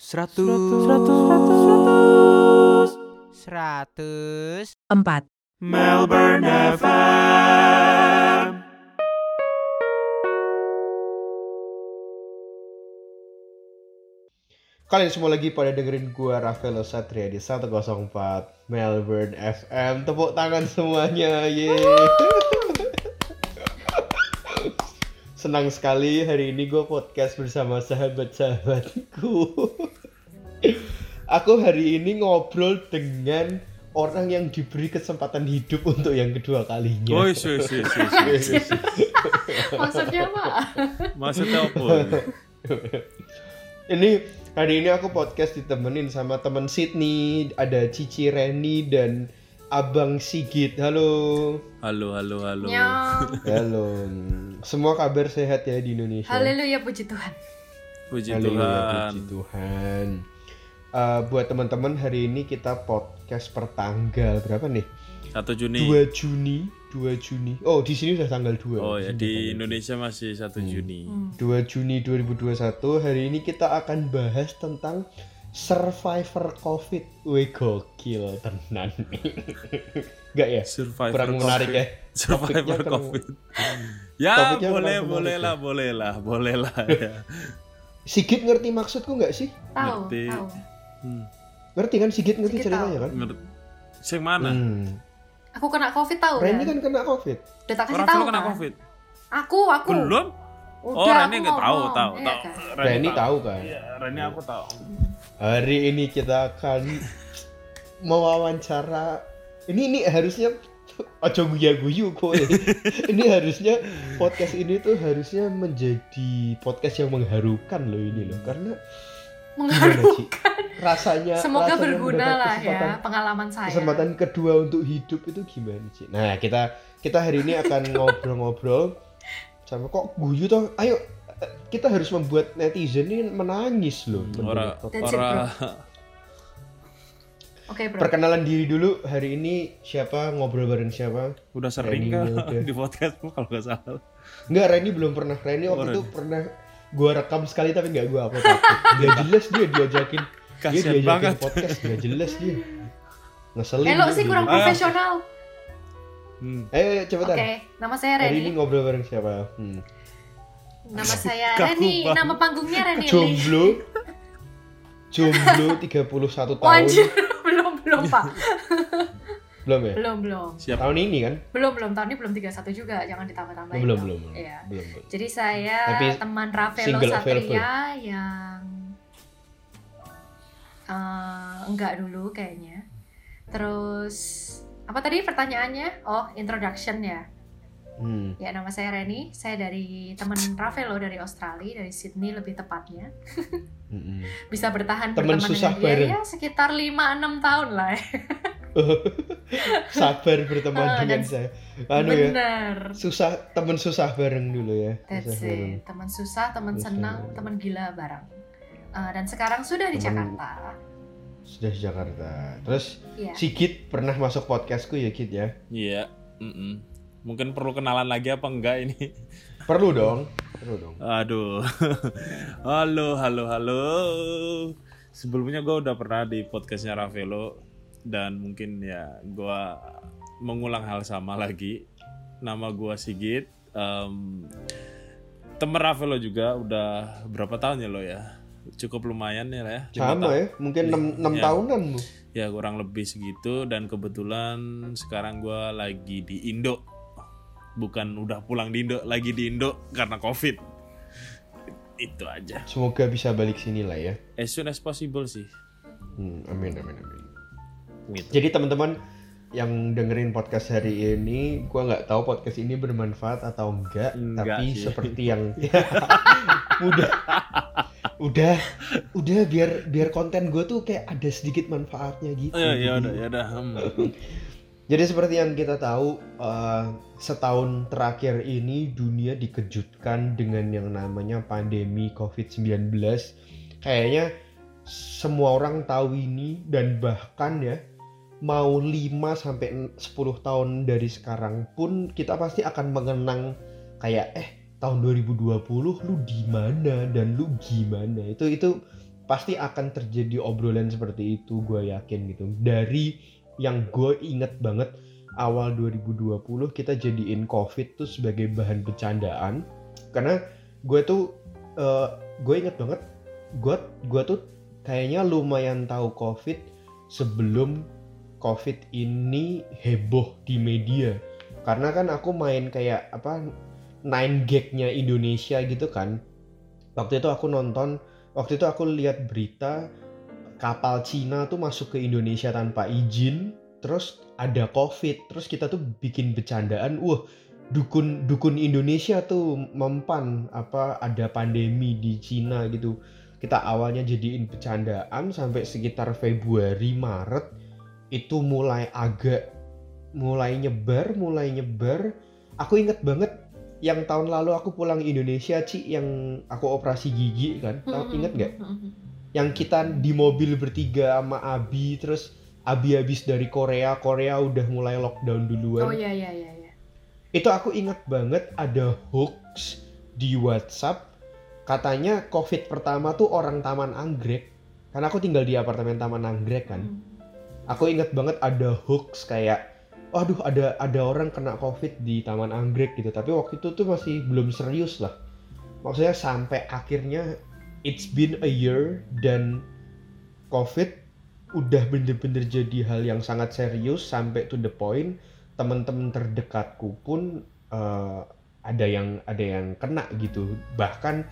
Seratus. Seratus. Seratus. Empat. Melbourne FM. Kalian semua lagi pada dengerin gua Rafael Satria di 104 Melbourne FM. Tepuk tangan semuanya. Yeay. Senang sekali hari ini gue podcast bersama sahabat-sahabatku. Aku hari ini ngobrol dengan orang yang diberi kesempatan hidup untuk yang kedua kalinya. Woi, sih, sih, sih, sih. Maksudnya apa? Maksudnya apa? ini hari ini aku podcast ditemenin sama teman Sydney, ada Cici Reni dan Abang Sigit. Halo. Halo, halo, halo. Nyong. Halo. Semua kabar sehat ya di Indonesia. Haleluya puji Tuhan. Puji Haleluya, Tuhan. puji Tuhan. Eh, buat teman-teman hari ini kita podcast per tanggal berapa nih? 1 Juni. 2 Juni, 2 Juni. Oh, di sini udah tanggal 2. Oh ya, di Indonesia masih 1 Juni. 2 Juni 2021 hari ini kita akan bahas tentang survivor COVID. Wih gokil tenan. Enggak ya? Survivor Kurang COVID. menarik ya. Survivor Topiknya kurang- COVID. Ya, Topiknya boleh, kurang boleh menarik lah, boleh lah, boleh lah. ya. Sigit ngerti maksudku nggak sih? Tahu, Ngerti. tahu. Hmm. Ngerti kan Sigit ngerti Sigit ceritanya tahu. kan? Ngerti. Sing mana? Hmm. Aku kena Covid tahu Reni ya? kan kena COVID. Udah tak kasih Orang tahu kena kan? COVID. Aku, aku. Belum? Udah, oh, Reni aku nggak tahu, tahu, Iya tahu. kan? Reni tahu kan? Iya, Reni aku tahu. Hari ini kita akan mewawancara. Ini ini harusnya ojo guya-guyu kok. ini harusnya podcast ini tuh harusnya menjadi podcast yang mengharukan loh ini loh karena Ci? rasanya Semoga rasanya berguna lah ya pengalaman saya. kesempatan kedua untuk hidup itu gimana sih? Nah kita kita hari ini akan ngobrol-ngobrol sama kok guyu toh. Ayo kita harus membuat netizen ini menangis loh. Ora, it, ora. Oke, Bro. Perkenalan diri dulu hari ini siapa ngobrol bareng siapa? Udah sering Reni kan udah. di podcastmu kalau nggak salah. Enggak, Reni belum pernah. Reni waktu Oh, itu Reni. pernah gua rekam sekali tapi nggak gua upload. Dia jelas dia diajakin. Dia Kasian diajakin banget. podcast, dia jelas dia. Ngeselin. Dia sih kurang dulu. Ah. profesional. Hmm. Ayo, ayo cepetan. Oke, nama saya Hari ini Reni. ngobrol bareng siapa? Hmm. Nama saya Reni. Nama panggungnya Reni. Jomblo. Jomblo 31 tahun. Anjir. belum, belum, Pak. Belum ya? Belum, belum. Siap. Tahun ini kan? Belum, belum. Tahun ini belum 31 juga. Jangan ditambah-tambahin. belum, belum, belum. Iya. Belum, belum. Jadi saya Tapi teman Ravelo Satria available. yang eh, enggak dulu kayaknya. Terus apa tadi pertanyaannya? Oh, introduction ya. Hmm. Ya nama saya Reni. Saya dari teman Ravelo dari Australia, dari Sydney lebih tepatnya. Mm-mm. Bisa bertahan Teman berteman susah dengan dia bareng. ya sekitar 5-6 tahun lah. ya. Sabar berteman Ah, dengan saya. Anu ya. Susah teman susah bareng dulu ya. That's Susah bareng. it. Teman susah, teman senang, teman gila bareng. Eh, dan sekarang sudah di Jakarta. Sudah di Jakarta. Terus Iya. Sigit pernah masuk podcastku ya Git ya. Iya. mm-mm. Mungkin perlu kenalan lagi apa enggak ini? Perlu dong. Perlu dong. Aduh. halo, halo, halo. Sebelumnya gue udah pernah di podcastnya Ravelo dan mungkin ya gue mengulang hal sama lagi. Nama gue Sigit. Em, temen Ravelo juga udah berapa tahun ya lo ya? Cukup lumayan ya lah ya. Sama ya, mungkin 6, Iya. tahunan Bu. Ya kurang lebih segitu dan kebetulan sekarang gue lagi di Indo. Bukan udah pulang di Indo, lagi di Indo karena COVID. Itu aja. Semoga bisa balik sini lah ya. As soon as possible sih. Hmm, amin amin amin. Gitu. Jadi teman-teman yang dengerin podcast hari ini, gua nggak tahu podcast ini bermanfaat atau enggak, Enggak tapi sih. seperti yang udah udah udah biar biar konten gue tuh kayak ada sedikit manfaatnya gitu. Oh, ya, ya udah, ya udah. Jadi seperti yang kita tahu, eh, setahun terakhir ini dunia dikejutkan dengan yang namanya pandemi COVID-19. Kayaknya semua orang tahu ini dan bahkan ya mau 5 sampai 10 tahun dari sekarang pun kita pasti akan mengenang kayak eh tahun 2020 lu di mana dan lu gimana. Itu itu pasti akan terjadi obrolan seperti itu gue yakin gitu dari yang gue inget banget awal 2020 kita jadiin covid tuh sebagai bahan bercandaan. Karena gue tuh eh, gue inget banget gue gue tuh kayaknya lumayan tahu covid sebelum covid ini heboh di media. Karena kan aku main kayak apa nine gagnya Indonesia gitu kan. Waktu itu aku nonton waktu itu aku lihat berita kapal Cina tuh masuk ke Indonesia tanpa izin terus ada covid terus kita tuh bikin bercandaan wah dukun dukun Indonesia tuh mempan apa ada pandemi di Cina gitu. Kita awalnya jadiin bercandaan sampai sekitar Februari Maret itu mulai agak mulai nyebar mulai nyebar. Aku inget banget yang tahun lalu aku pulang Indonesia Ci yang aku operasi gigi kan. Tahu- inget nggak yang kita di mobil bertiga sama Abi terus Abi habis dari Korea Korea udah mulai lockdown duluan Oh iya iya iya. iya. itu aku inget banget ada hoax di WhatsApp katanya COVID pertama tuh orang Taman Anggrek karena aku tinggal di apartemen Taman Anggrek kan Hmm. aku inget banget ada hoax kayak waduh ada ada orang kena COVID di Taman Anggrek gitu tapi waktu itu tuh masih belum serius lah maksudnya sampai akhirnya it's been a year dan COVID udah bener-bener jadi hal yang sangat serius sampai to the point teman-teman terdekatku pun eh, ada yang ada yang kena gitu. Bahkan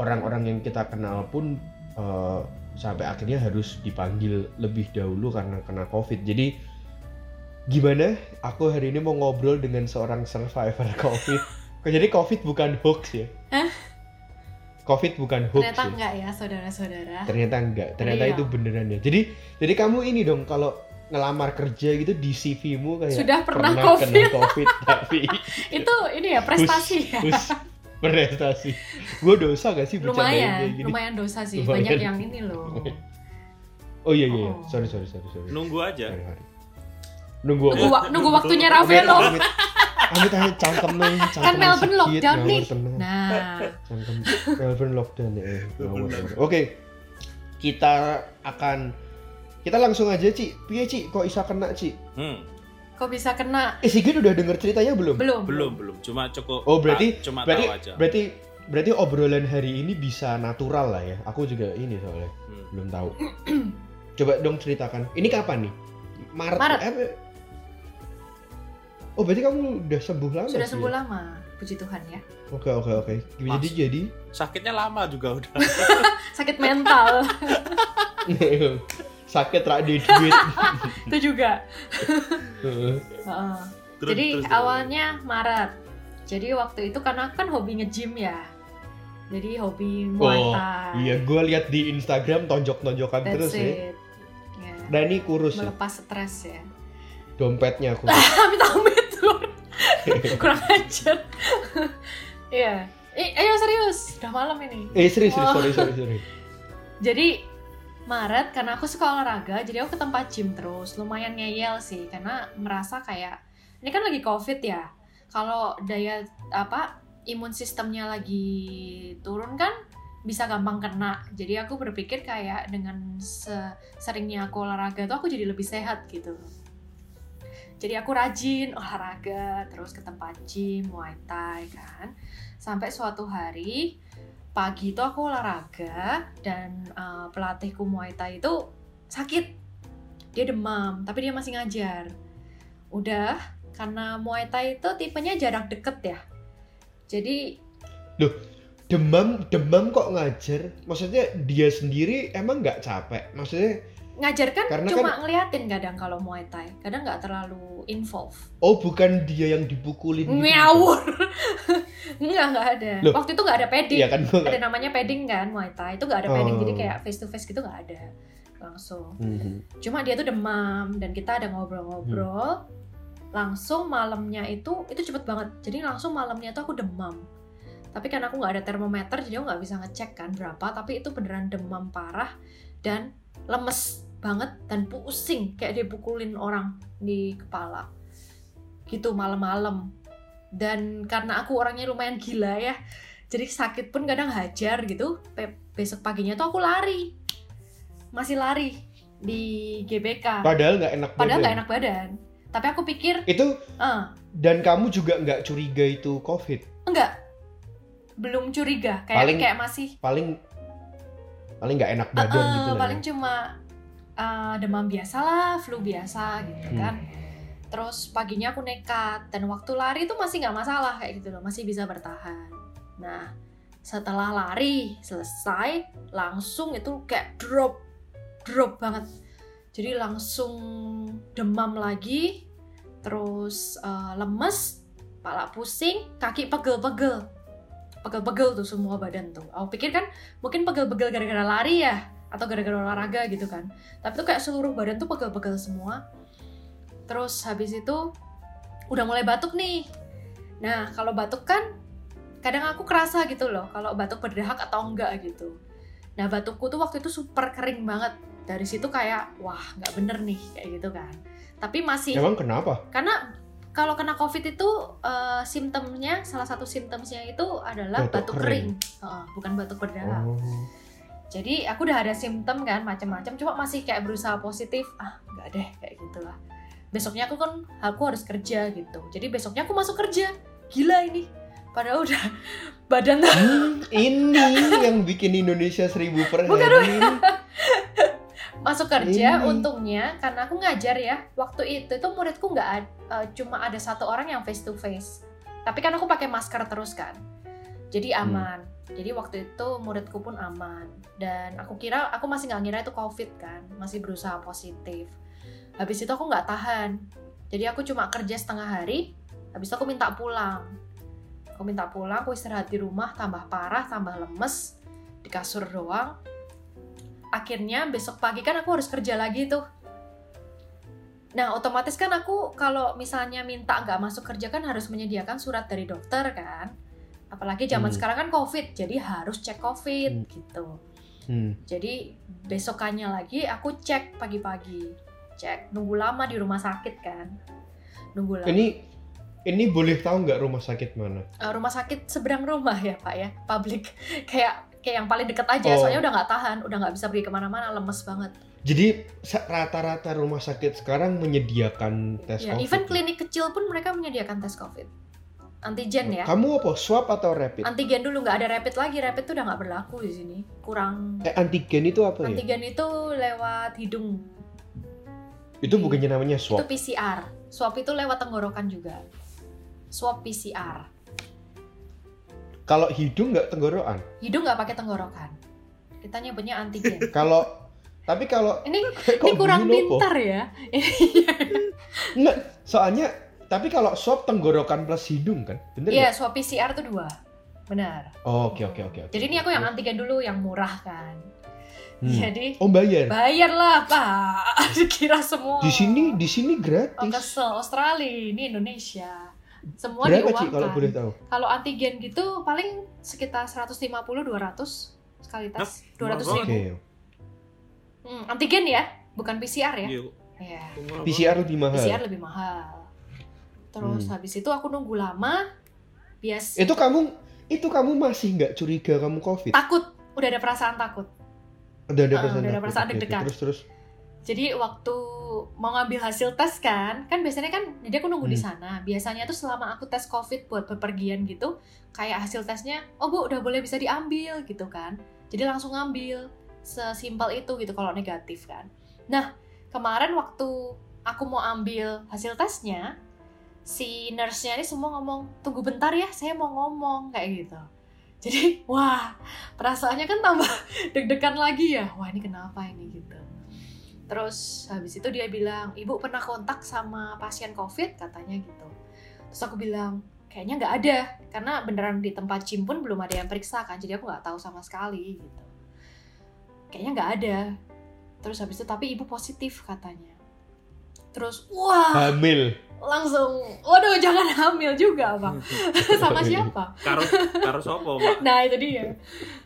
orang-orang yang kita kenal pun eh, sampai akhirnya harus dipanggil lebih dahulu karena kena covid. Jadi gimana? Aku hari ini mau ngobrol dengan seorang survivor covid. Jadi covid bukan hoax ya? Covid bukan hoax Ternyata ya? enggak ya saudara-saudara. ternyata enggak ternyata Iya. itu beneran ya jadi jadi kamu ini dong kalau ngelamar kerja gitu di CV-mu kayak Sudah pernah kena COVID." covid tapi Itu ini ya prestasi ya. Prestasi gue dosa gak sih Lumayan, kayak gini lumayan dosa sih. Lumayan. Banyak yang ini loh. oh iya iya, iya. Oh. sorry sorry sorry sorry Nunggu aja. Sorry, sorry. nunggu Nunggu, wa- nunggu waktunya Amit, Ravelo. Amit, amit amit cangkemnya cangkemnya Kan Melbourne sakit, lockdown ngawur nih. tenang. Nah, Cangkem Melbourne lockdown ya. eh. Oke. Kita akan kita langsung aja, Ci. Piye, Ci? Kok bisa kena, Ci? Hmm, kok bisa kena? Eh, Sigit udah denger ceritanya belum? Belum. belum belum. Cuma cukup. Oh, berarti- cuma berarti tahu aja. berarti berarti obrolan hari ini bisa natural lah ya. Aku juga ini soalnya Hmm. belum tahu. Coba dong ceritakan. Ini kapan nih? Maret. Maret. eh, Oh, berarti kamu udah sembuh lama Sudah sih sembuh ya? lama, puji Tuhan ya. Oke, oke, oke. Jadi Mas. jadi Sakitnya lama juga udah. Sakit mental sakit rak di duit. itu juga. Heeh. Heeh. Terus- Jadi terus- awalnya Maret. Jadi waktu itu karena aku kan hobi nge-gym ya. Jadi hobi Muay Oh, Thai. Iya, gue lihat di Instagram tonjok-tonjokan That's terus ya. it. Ya. Dan ini kurus ya, Melepas stres ya. dompetnya. Amit-amit Lur. Kurang ajar. Iya. Eh, ayo serius. Udah malam ini. eh serius, serius, Oh. sorry, sorry, sorry. Jadi Maret karena aku suka olahraga, jadi aku ke tempat gym terus. Lumayan ngeyel sih karena merasa kayak ini kan lagi Covid ya. Kalau daya apa imun sistemnya lagi turun kan bisa gampang kena. Jadi aku berpikir kayak dengan se- seringnya aku olahraga tuh aku jadi lebih sehat gitu. Jadi aku rajin olahraga, terus ke tempat gym, Muay Thai kan. Sampai suatu hari pagi itu aku olahraga dan uh, pelatihku Muay Thai itu sakit. Dia demam, tapi dia masih ngajar. Udah, karena Muay Thai itu tipenya jarak deket ya. Jadi Demam, demam kok ngajar? Maksudnya dia sendiri emang nggak capek? Maksudnya, ngajar kan Karena cuma ngeliatin kadang kalau Muay Thai. Kadang nggak terlalu involve. oh bukan dia yang dipukulin gitu? Ngawur. Enggak, nggak ada. Loh. Waktu itu nggak ada padding. Iya kan gue Ada namanya padding kan Muay Thai. Itu nggak ada padding, Oh. jadi kayak face to face gitu nggak ada. Langsung. Mhm. cuma dia tuh demam dan kita ada ngobrol-ngobrol langsung malamnya itu itu cepet banget jadi langsung malamnya tuh aku demam tapi karena aku nggak ada termometer jadi aku nggak bisa ngecek kan berapa tapi itu beneran demam parah dan lemes banget dan pusing kayak dipukulin orang di kepala. Gitu malam-malam. Dan karena aku orangnya lumayan gila ya jadi sakit pun kadang hajar gitu. Pe- besok paginya tuh aku lari. Masih lari di GBK Padahal nggak enak padahal nggak enak badan. Tapi aku pikir Itu eh dan kamu juga nggak curiga itu COVID. enggak belum curiga. Kayak Paling- kayak masih Paling paling nggak enak badan Eh, gitu lah. paling ya. cuma eh, demam biasa lah flu biasa gitu Hmm. kan terus paginya aku nekat dan waktu lari itu masih nggak masalah kayak gitu loh masih bisa bertahan nah setelah lari selesai langsung itu kayak drop drop banget jadi langsung demam lagi terus eh, lemes kepala pusing kaki pegel-pegel pegel-pegel tuh semua badan tuh. Aku pikir kan mungkin pegel-pegel gara-gara lari ya atau gara-gara olahraga gitu kan. Tapi tuh kayak seluruh badan tuh pegel-pegel semua. Terus habis itu udah mulai batuk nih. Nah kalau batuk kan kadang aku kerasa gitu loh kalau batuk berdahak atau enggak gitu. Nah batukku tuh waktu itu super kering banget. Dari situ kayak wah nggak bener nih kayak gitu kan. Tapi masih Emang kenapa? karena kalau kena covid itu eh, simptomnya salah satu simptomnya itu adalah Batuk batuk, kering, Heeh, bukan batuk berdahak Oh. jadi aku udah ada simptom kan macam-macam. Cuma masih kayak berusaha positif ah nggak deh kayak gitulah. Besoknya aku kan aku harus kerja gitu. Jadi besoknya aku masuk kerja. Gila ini. Padahal udah badan Hmm, ini yang bikin Indonesia seribu per Bukan, hari ini. Masuk kerja Ini. untungnya karena aku ngajar ya waktu itu tuh muridku nggak ad- eh, cuma ada satu orang yang face to face. Tapi kan aku pakai masker terus kan. Jadi Hmm. aman. Jadi waktu itu muridku pun aman. Dan aku kira aku masih nggak ngira itu covid kan masih berusaha positif. Habis itu aku nggak tahan. Jadi aku cuma kerja setengah hari habis itu aku minta pulang. Aku minta pulang aku istirahat di rumah tambah parah tambah lemes di kasur doang akhirnya besok pagi kan aku harus kerja lagi tuh nah otomatis kan aku kalau misalnya minta nggak masuk kerja kan harus menyediakan surat dari dokter kan apalagi zaman Hmm. sekarang kan covid jadi harus cek covid Hmm. gitu Hmm. jadi besokannya lagi aku cek pagi-pagi cek nunggu lama di rumah sakit kan nunggu lama Ini ini boleh tahu nggak rumah sakit mana? Eh, rumah sakit seberang rumah ya pak ya publik kayak kayak yang paling deket aja Oh. soalnya udah nggak tahan udah nggak bisa pergi ke mana-mana lemes banget Jadi rata-rata rumah sakit sekarang menyediakan tes ya COVID. even klinik kecil pun mereka menyediakan tes covid antigen ya Kamu apa? Swab atau rapid? antigen dulu nggak ada rapid lagi rapid tuh udah nggak berlaku di sini kurang eh antigen itu apa ya? antigen itu lewat hidung Itu bukannya namanya itu swab. PCR swab itu lewat tenggorokan juga swab PCR Kalau hidung nggak tenggorokan. hidung nggak pakai tenggorokan kita nyebutnya antigen Kalau tapi kalau ini kok ini kurang Lopo? pintar ya Nggak, soalnya tapi kalau swab tenggorokan plus hidung kan, bener iya swab PCR tuh dua benar Oh, Oke oke oke. jadi ini aku yang antigen dulu yang murah kan Hmm. jadi Oh bayar. bayarlah pak dikira semua Di sini di sini oh, gratis. kesel Australia ini Indonesia semua Berapa sih diuangkan kalau boleh tahu? kalau antigen gitu paling sekitar 150 200 sekali tes Hah? 200 Oke. ribu Hmm, antigen ya bukan PCR ya Iya. Iya. PCR lebih mahal. PCR lebih mahal terus Hmm. habis itu aku nunggu lama bias Itu kamu itu kamu masih nggak curiga kamu covid? takut udah ada perasaan takut Udah ada Ah, perasaan udah ada perasaan deg-degan. Terus terus. jadi waktu mau ngambil hasil tes kan kan biasanya kan jadi aku nunggu di Hmm. sana. Biasanya tuh selama aku tes covid buat bepergian gitu kayak hasil tesnya oh bu udah boleh bisa diambil gitu kan. Jadi langsung ngambil sesimpel itu gitu kalau negatif kan. Nah kemarin waktu aku mau ambil hasil tesnya si nurse-nya ini semua ngomong tunggu bentar ya saya mau ngomong kayak gitu. Jadi wah perasaannya kan tambah deg-degan lagi ya. Wah ini kenapa ini? gitu terus habis itu dia bilang ibu pernah kontak sama pasien covid? Katanya gitu. Terus aku bilang kayaknya nggak ada karena beneran di tempat gym pun belum ada yang periksa kan jadi aku nggak tahu sama sekali gitu. Kayaknya nggak ada. Terus habis itu tapi ibu positif katanya. Terus wah! Hamil. langsung waduh jangan hamil juga pak. Sama siapa? Karo karo sopo, Pak? nah itu dia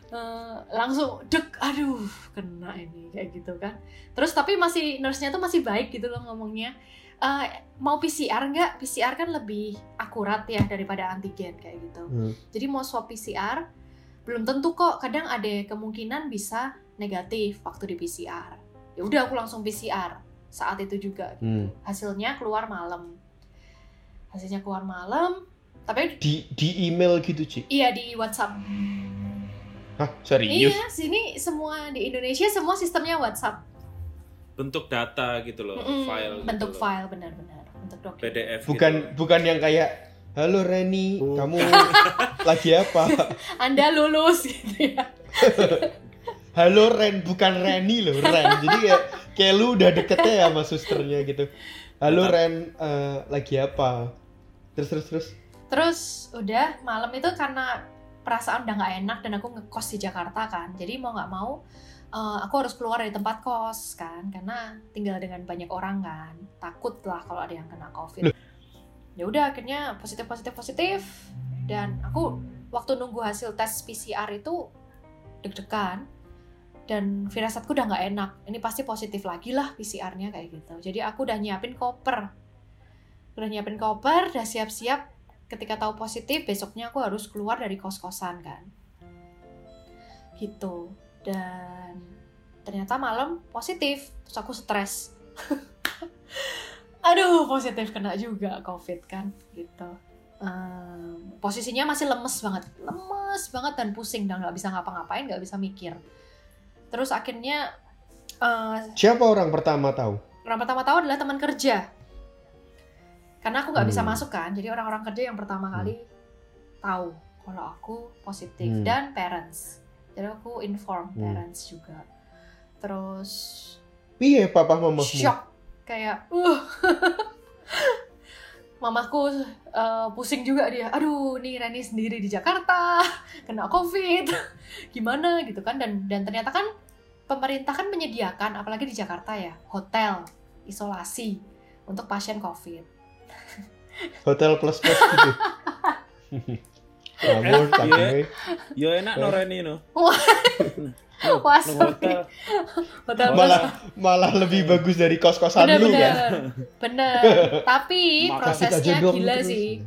Eh, langsung dek aduh kena ini kayak gitu kan. Terus tapi masih nurse-nya tuh masih baik gitu loh ngomongnya. Eh, mau PCR nggak? PCR kan lebih akurat ya daripada antigen kayak gitu. Hmm. jadi mau swab PCR belum tentu kok. Kadang ada kemungkinan bisa negatif waktu di PCR ya udah aku langsung PCR saat itu juga Hmm. hasilnya keluar malam. Hasilnya keluar malam tapi Di di email gitu, Ci. iya di WhatsApp Hah, serius? iya sini semua di Indonesia semua sistemnya WhatsApp bentuk data gitu loh Mm-mm, file gitu bentuk loh. file benar-benar bentuk dokumen PDF Bukan gitu. bukan yang kayak Halo Reni, Oh. kamu lagi apa? anda lulus gitu ya Halo Ren, bukan Reni loh, Ren. Jadi kayak kayak lu udah deketnya ya sama susternya gitu. Halo Tetap. Ren, eh, lagi apa? Terus terus terus. Terus udah malam itu karena perasaan udah nggak enak dan aku ngekos di Jakarta kan, jadi mau nggak mau eh, aku harus keluar dari tempat kos kan, karena tinggal dengan banyak orang kan, takut lah kalau ada yang kena covid. Ya udah akhirnya positif positif positif. Dan aku waktu nunggu hasil tes PCR itu deg-degan. Dan firasatku udah nggak enak. Ini pasti positif lagi lah PCR-nya kayak gitu. Jadi aku udah nyiapin koper, udah nyiapin koper, udah siap-siap ketika tahu positif besoknya aku harus keluar dari kos-kosan kan. Gitu. Dan ternyata malam positif terus aku stres. Aduh positif kena juga covid kan gitu. Ehm, posisinya masih lemes banget. Lemes banget dan pusing dan nggak bisa ngapa-ngapain nggak bisa mikir. Terus akhirnya eh, Siapa orang pertama tahu? orang pertama tahu adalah teman kerja karena aku nggak bisa Hmm. masuk kan jadi orang-orang kerja yang pertama Hmm. kali tahu kalau aku positif Hmm. dan parents jadi aku inform Hmm. parents juga terus Iya, papa mamamu. shock kayak uh mamaku eh, pusing juga dia aduh nih Reni sendiri di Jakarta kena covid gimana gitu kan dan dan ternyata kan pemerintah kan menyediakan apalagi di Jakarta ya hotel isolasi untuk pasien covid Hotel plus plus gitu. Ngawur, Iya. cakep. Yo enak no Reni no. Wah. Hotel. hotel Malah malah lebih bagus dari kos-kosan bener lu kan. bener bener tapi prosesnya gila terus. sih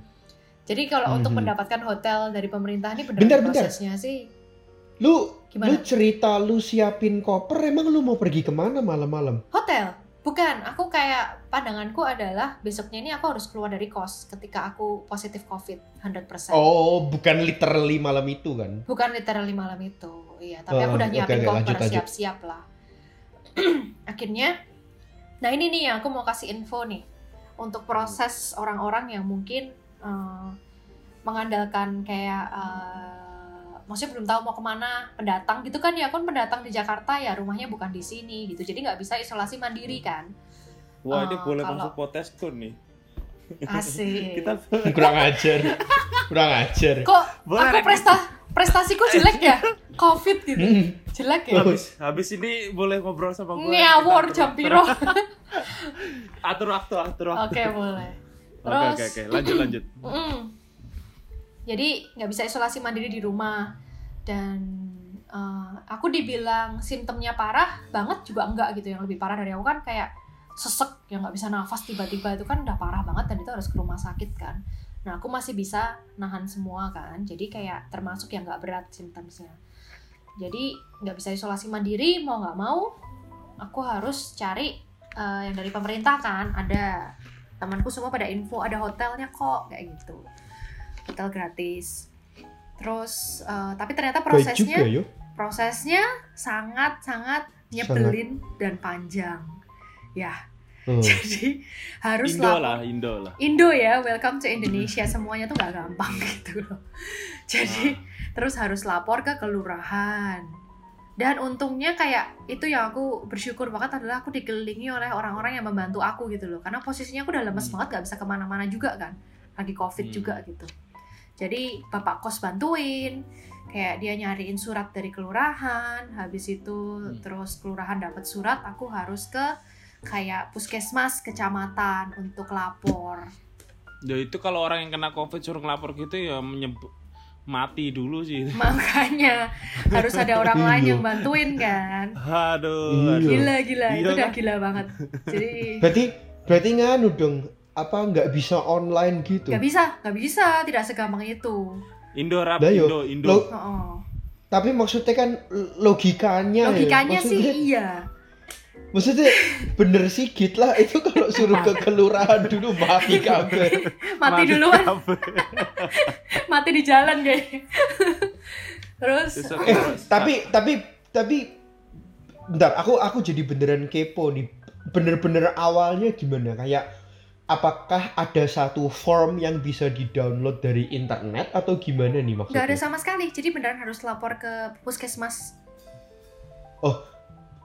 jadi kalau untuk Mhm. mendapatkan hotel dari pemerintah ini bener Bentar, bentar. prosesnya sih Lu gimana lu cerita lu siapin koper emang lu mau pergi ke mana malam-malam? hotel bukan aku kayak pandanganku adalah besoknya ini aku harus keluar dari kos ketika aku positif covid 100% Oh, bukan literally malam itu kan? bukan literally malam itu iya. Tapi Oh, aku udah oke, nyiapin oke, koper siap-siap lah. Akhirnya nah ini nih yang aku mau kasih info nih. Untuk proses orang-orang yang mungkin eh, mengandalkan kayak eh, maksudnya belum tahu mau ke mana pendatang gitu kan ya kan pendatang di Jakarta ya rumahnya bukan di sini gitu jadi nggak bisa isolasi mandiri kan Wah ini Eh, boleh kalau- masuk potesku nih. asik Kita Kurang ajar. Kurang ajar. kok boleh aku presta prestasiku jelek ya covid gitu Hmm. jelek ya habis habis ini boleh ngobrol sama gue. ngawur jam piro Atur waktu, atur waktu. Oke boleh. Oke Terus, oke oke, lanjut lanjut. Jadi nggak bisa isolasi mandiri di rumah dan eh, aku dibilang simptomnya parah banget juga enggak gitu. Yang lebih parah dari aku kan kayak sesek yang nggak bisa nafas tiba-tiba itu kan udah parah banget dan itu harus ke rumah sakit kan. Nah aku masih bisa nahan semua kan. Jadi kayak termasuk yang nggak berat simptomnya. Jadi nggak bisa isolasi mandiri mau nggak mau aku harus cari eh, yang dari pemerintah kan ada temanku semua pada info ada hotelnya kok kayak gitu hotel gratis terus eh, tapi ternyata Baik juga prosesnya yo. prosesnya sangat sangat nyebelin dan panjang ya Hmm. jadi harus Indo lapor- lah, Indo lah. Indo ya, welcome to Indonesia. Semuanya tuh gak gampang gitu loh. Jadi terus harus lapor ke kelurahan. Dan untungnya kayak itu yang aku bersyukur banget adalah aku dikelilingi oleh orang-orang yang membantu aku gitu loh. Karena posisinya aku udah lemes Hmm. banget gak bisa ke mana-mana juga kan. Lagi covid Hmm. juga gitu. Jadi bapak kos bantuin. Kayak dia nyariin surat dari kelurahan. Habis itu Hmm. terus kelurahan dapat surat, aku harus ke kayak puskesmas kecamatan untuk lapor. Ya itu kalau orang yang kena covid suruh ngelapor gitu ya menyeb- mati dulu sih. Makanya harus ada orang lain Iya. yang bantuin kan. Aduh, Iya. aduh. Gila gila, itu Iya udah kan? gila banget. Jadi Berarti berarti nganu dong. Apa nggak bisa online gitu? nggak bisa, nggak bisa, tidak segampang itu. Indo rap, yo. Indo, Indo. Lo Oh, tapi maksudnya kan logikanya ya. logikanya sih Maksudnya- iya maksudnya bener sih git lah itu kalau suruh ke kelurahan dulu mati kabeh mati duluan kabeh. mati di jalan kayaknya terus eh tapi tapi tapi bentar aku aku jadi beneran kepo nih bener-bener awalnya gimana kayak apakah ada satu form yang bisa di-download dari internet atau gimana nih nggak ada maksudnya? sama sekali jadi beneran harus lapor ke puskesmas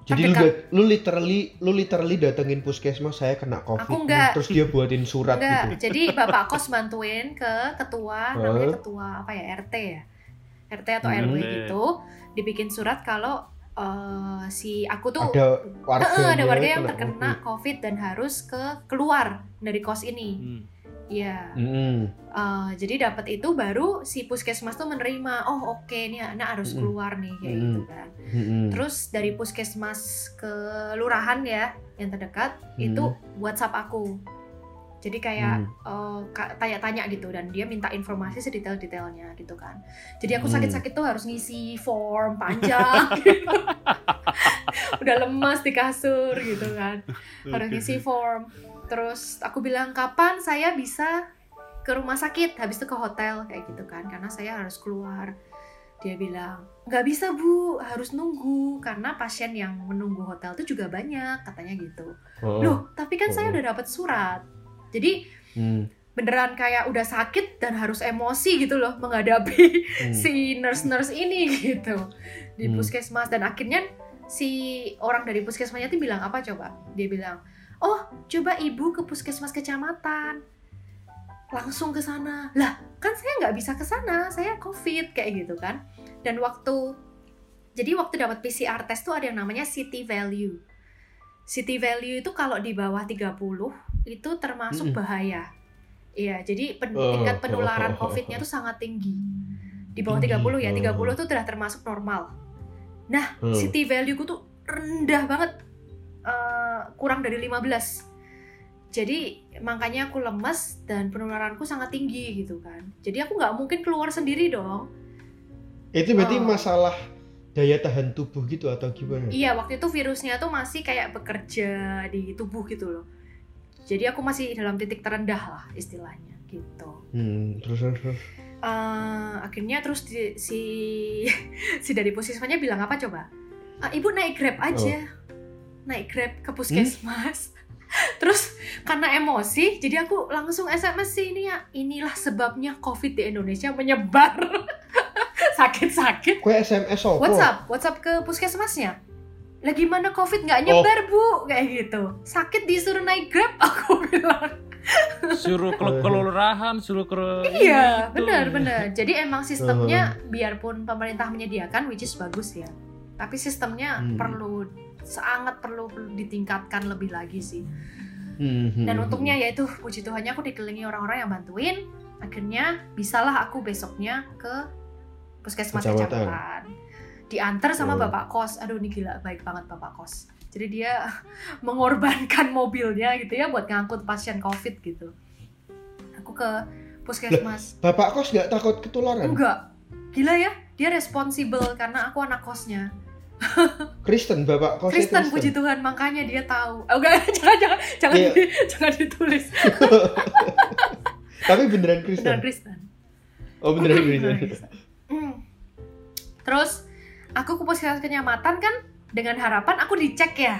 Jadi Tapi lu, lu literally lu literally datengin puskesmas saya kena covid Aku nih, nggak. terus dia buatin surat Enggak, gitu. jadi bapak kos bantuin ke ketua, Hah? namanya ketua apa ya RT ya, RT atau Hmm. RW gitu, dibikin surat kalau eh, si aku tuh Ada warga Heeh, ada warga yang terkena COVID dan harus ke keluar dari kos ini. Hmm. Iya. Hmm. Eh, jadi dapat itu baru si puskesmas tuh menerima. Oh oke nih anak harus keluar nih kayak Mm-mm. gitu kan. Hmm. Terus dari puskesmas ke lurahan ya yang terdekat itu WhatsApp aku. Jadi kayak eh, ka- tanya-tanya gitu dan dia minta informasi sedetail-detailnya gitu kan. Jadi aku Hmm. sakit-sakit tuh harus ngisi form panjang. gitu. Udah lemas di kasur gitu kan. Harus ngisi form. Terus aku bilang kapan saya bisa ke rumah sakit habis itu ke hotel kayak gitu kan karena saya harus keluar dia bilang nggak bisa bu harus nunggu karena pasien yang menunggu hotel itu juga banyak katanya gitu Oh. loh tapi kan saya Oh. udah dapat surat jadi Hmm. beneran kayak udah sakit dan harus emosi gitu loh menghadapi Hmm. si nurse-nurse ini gitu di Hmm. puskesmas dan akhirnya si orang dari puskesmasnya tuh bilang apa coba dia bilang oh coba ibu ke puskesmas kecamatan langsung ke sana lah kan saya nggak bisa ke sana saya covid kayak gitu kan dan waktu jadi waktu dapat PCR test tuh ada yang namanya city value city value itu kalau di bawah 30 itu termasuk bahaya iya jadi pen- Oh. tingkat penularan covidnya tuh sangat tinggi di bawah Tinggi. 30 ya 30 Oh. itu udah termasuk normal nah Hmm. city value ku tuh rendah banget eh, kurang dari 15 jadi makanya aku lemes dan penularanku sangat tinggi gitu kan jadi aku nggak mungkin keluar sendiri dong Itu berarti Oh. masalah daya tahan tubuh gitu atau gimana? iya waktu itu virusnya tuh masih kayak bekerja di tubuh gitu loh jadi aku masih dalam titik terendah lah istilahnya gitu. Hmm, terus terus. Eh, akhirnya terus di- si si dari puskesmasnya bilang apa coba? "Ah, ibu naik grab aja. Naik grab ke puskesmas. Terus karena emosi jadi aku langsung sms sih ini ya inilah sebabnya covid di Indonesia menyebar. Sakit-sakit. Kue SMS opo? WhatsApp WhatsApp ke puskesmasnya lah gimana covid nggak nyebar bu kayak gitu sakit disuruh naik grab aku bilang Suruh ke kelurahan, suruh ke Iya, itu. benar benar. Jadi emang sistemnya biarpun pemerintah menyediakan which is bagus ya. Tapi sistemnya Hmm. perlu sangat perlu perlu ditingkatkan lebih lagi sih. Hmm, hmm, Dan hmm. untungnya yaitu puji Tuhannya aku dikelilingi orang-orang yang bantuin. Akhirnya bisalah aku besoknya ke puskesmas Kecamatan. Diantar sama Oh. bapak kos. Aduh ini gila baik banget bapak kos. Jadi dia mengorbankan mobilnya gitu ya buat ngangkut pasien covid gitu. Aku ke puskesmas. Bapak kos nggak takut ketularan? Enggak. Gila ya, dia responsibel karena aku anak kosnya. Kristen, bapak kos Kristen puji Tuhan, makanya dia tahu. Oh, enggak, jangan jangan jangan, Iya. di- jangan ditulis. Tapi beneran Kristen. Beneran Kristen. Oh beneran Beneran Kristen. Kristen. Hmm. Terus aku ke puskesmas kenyamatan kan dengan harapan aku dicek ya.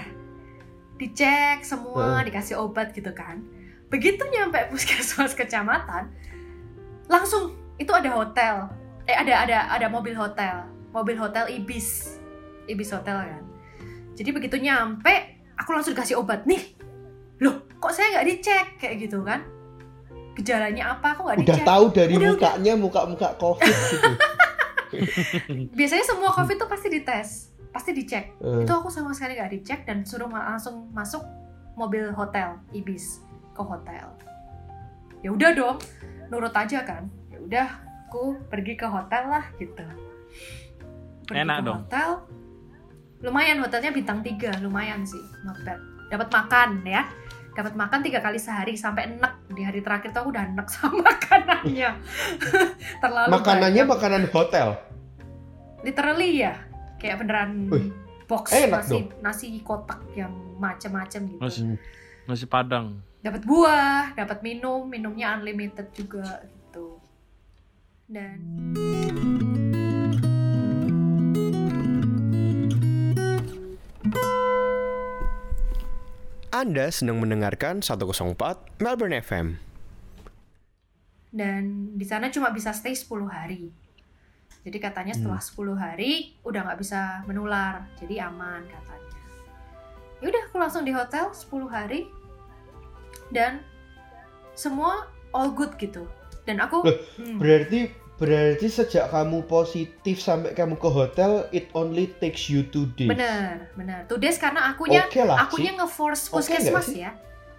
Dicek semua, dikasih obat gitu kan. Begitu nyampe puskesmas kecamatan, langsung itu ada hotel. Eh ada ada ada mobil hotel. Mobil hotel Ibis. Ibis Hotel kan. Jadi begitu nyampe, aku langsung dikasih obat. Nih, loh kok saya nggak dicek kayak gitu kan? Gejalanya apa? Aku nggak Udah dicek. tahu dari Udah, mukanya muka-muka covid gitu. biasanya semua covid tuh pasti dites pasti dicek. Eh, itu aku sama sekali nggak dicek dan suruh ma- langsung masuk mobil hotel ibis ke hotel. Ya udah dong nurut aja kan. Ya udah aku pergi ke hotel lah gitu. Pergi Enak ke dong. hotel. Lumayan hotelnya bintang 3 lumayan sih not bad dapat makan ya dapat makan tiga kali sehari sampai enek di hari terakhir tuh aku udah enek sama makanannya terlalu makanannya banyak. makanan hotel. literally ya kayak beneran Wih, box enak nasi nasi kotak yang macam-macam gitu Nasi nasi padang. dapat buah dapat minum minumnya unlimited juga gitu dan Anda sedang mendengarkan 104 Melbourne FM. dan di sana cuma bisa stay 10 hari. Jadi katanya setelah 10 hari udah nggak bisa menular. Jadi aman katanya. Ya udah aku langsung di hotel 10 hari. Dan semua all good gitu. Dan aku Loh, hmm, Berarti berarti sejak kamu positif sampai kamu ke hotel, it only takes you two days. bener bener two days karena akunya Oke lah akunya nge-force puskesmas ya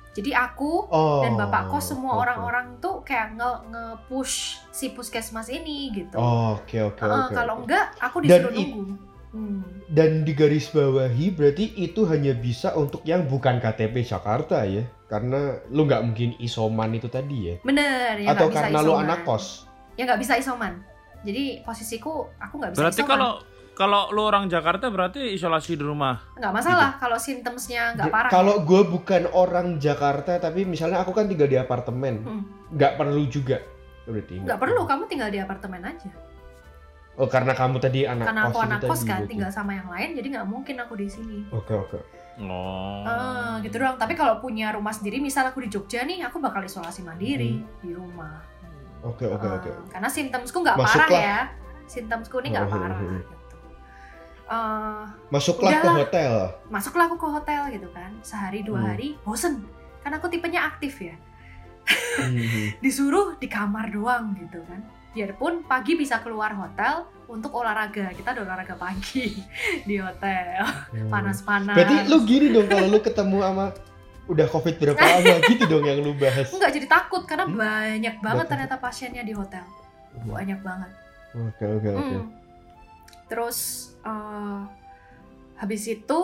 jadi aku Oh, dan bapak kos semua orang-orang tuh kayak nge nge-push si puskesmas ini gitu Oke oke Heeh, oke. kalau enggak aku Dan disuruh i- nunggu Hmm. Dan di garis bawahi berarti itu hanya bisa untuk yang bukan KTP Jakarta ya, karena lu nggak mungkin isoman itu tadi ya. bener ya Atau karena lu anak kos. Ya nggak bisa isoman jadi posisiku aku nggak bisa Berarti isoman kalau kalau lu orang Jakarta berarti isolasi di rumah. nggak masalah kalau symptomsnya nggak parah Kalau gue bukan orang Jakarta, tapi misalnya aku kan tinggal di apartemen, Hmm. nggak perlu juga berarti. nggak perlu kamu tinggal di apartemen aja Oh karena kamu tadi anak karena kos aku itu anak kos kan berarti. tinggal sama yang lain jadi nggak mungkin aku di sini Oke oke. Oh. Eh, gitu doang tapi kalau punya rumah sendiri misal aku di Jogja nih aku bakal isolasi mandiri di rumah Oke oke Eh, oke. karena simptomsku nggak parah ya simptomsku ini nggak Oh, parah oh. gitu Eh, Masuklah ke udahlah. hotel. masuklah aku ke hotel gitu kan sehari dua Hmm. hari bosen kan aku tipenya aktif ya disuruh di kamar doang gitu kan biarpun pagi bisa keluar hotel untuk olahraga kita ada olahraga pagi di hotel panas-panas Hmm. Berarti lu gini dong kalau lu ketemu sama udah covid berapa lama? Gitu dong yang lu bahas. Enggak jadi takut karena Hmm? banyak banget Nggak ternyata pasiennya di hotel. Banyak banget. Oke oke oke. Hmm. terus eh, habis itu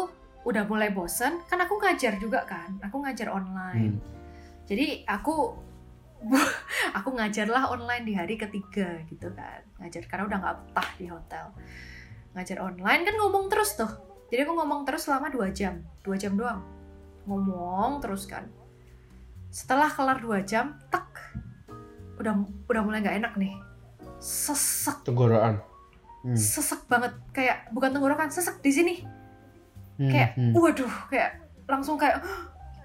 udah mulai bosen. Kan aku ngajar juga kan? Aku ngajar online. Hmm. jadi aku aku ngajarlah online di hari ketiga gitu kan. Ngajar karena udah nggak betah di hotel. Ngajar online kan ngomong terus tuh. Jadi aku ngomong terus selama dua jam. Dua jam doang ngomong terus kan. Setelah kelar dua jam tek udah udah mulai nggak enak nih. Sesek. Tenggorokan. Hmm. sesek banget. Kayak bukan tenggorokan sesek di sini. Hmm, kayak hmm. waduh kayak langsung kayak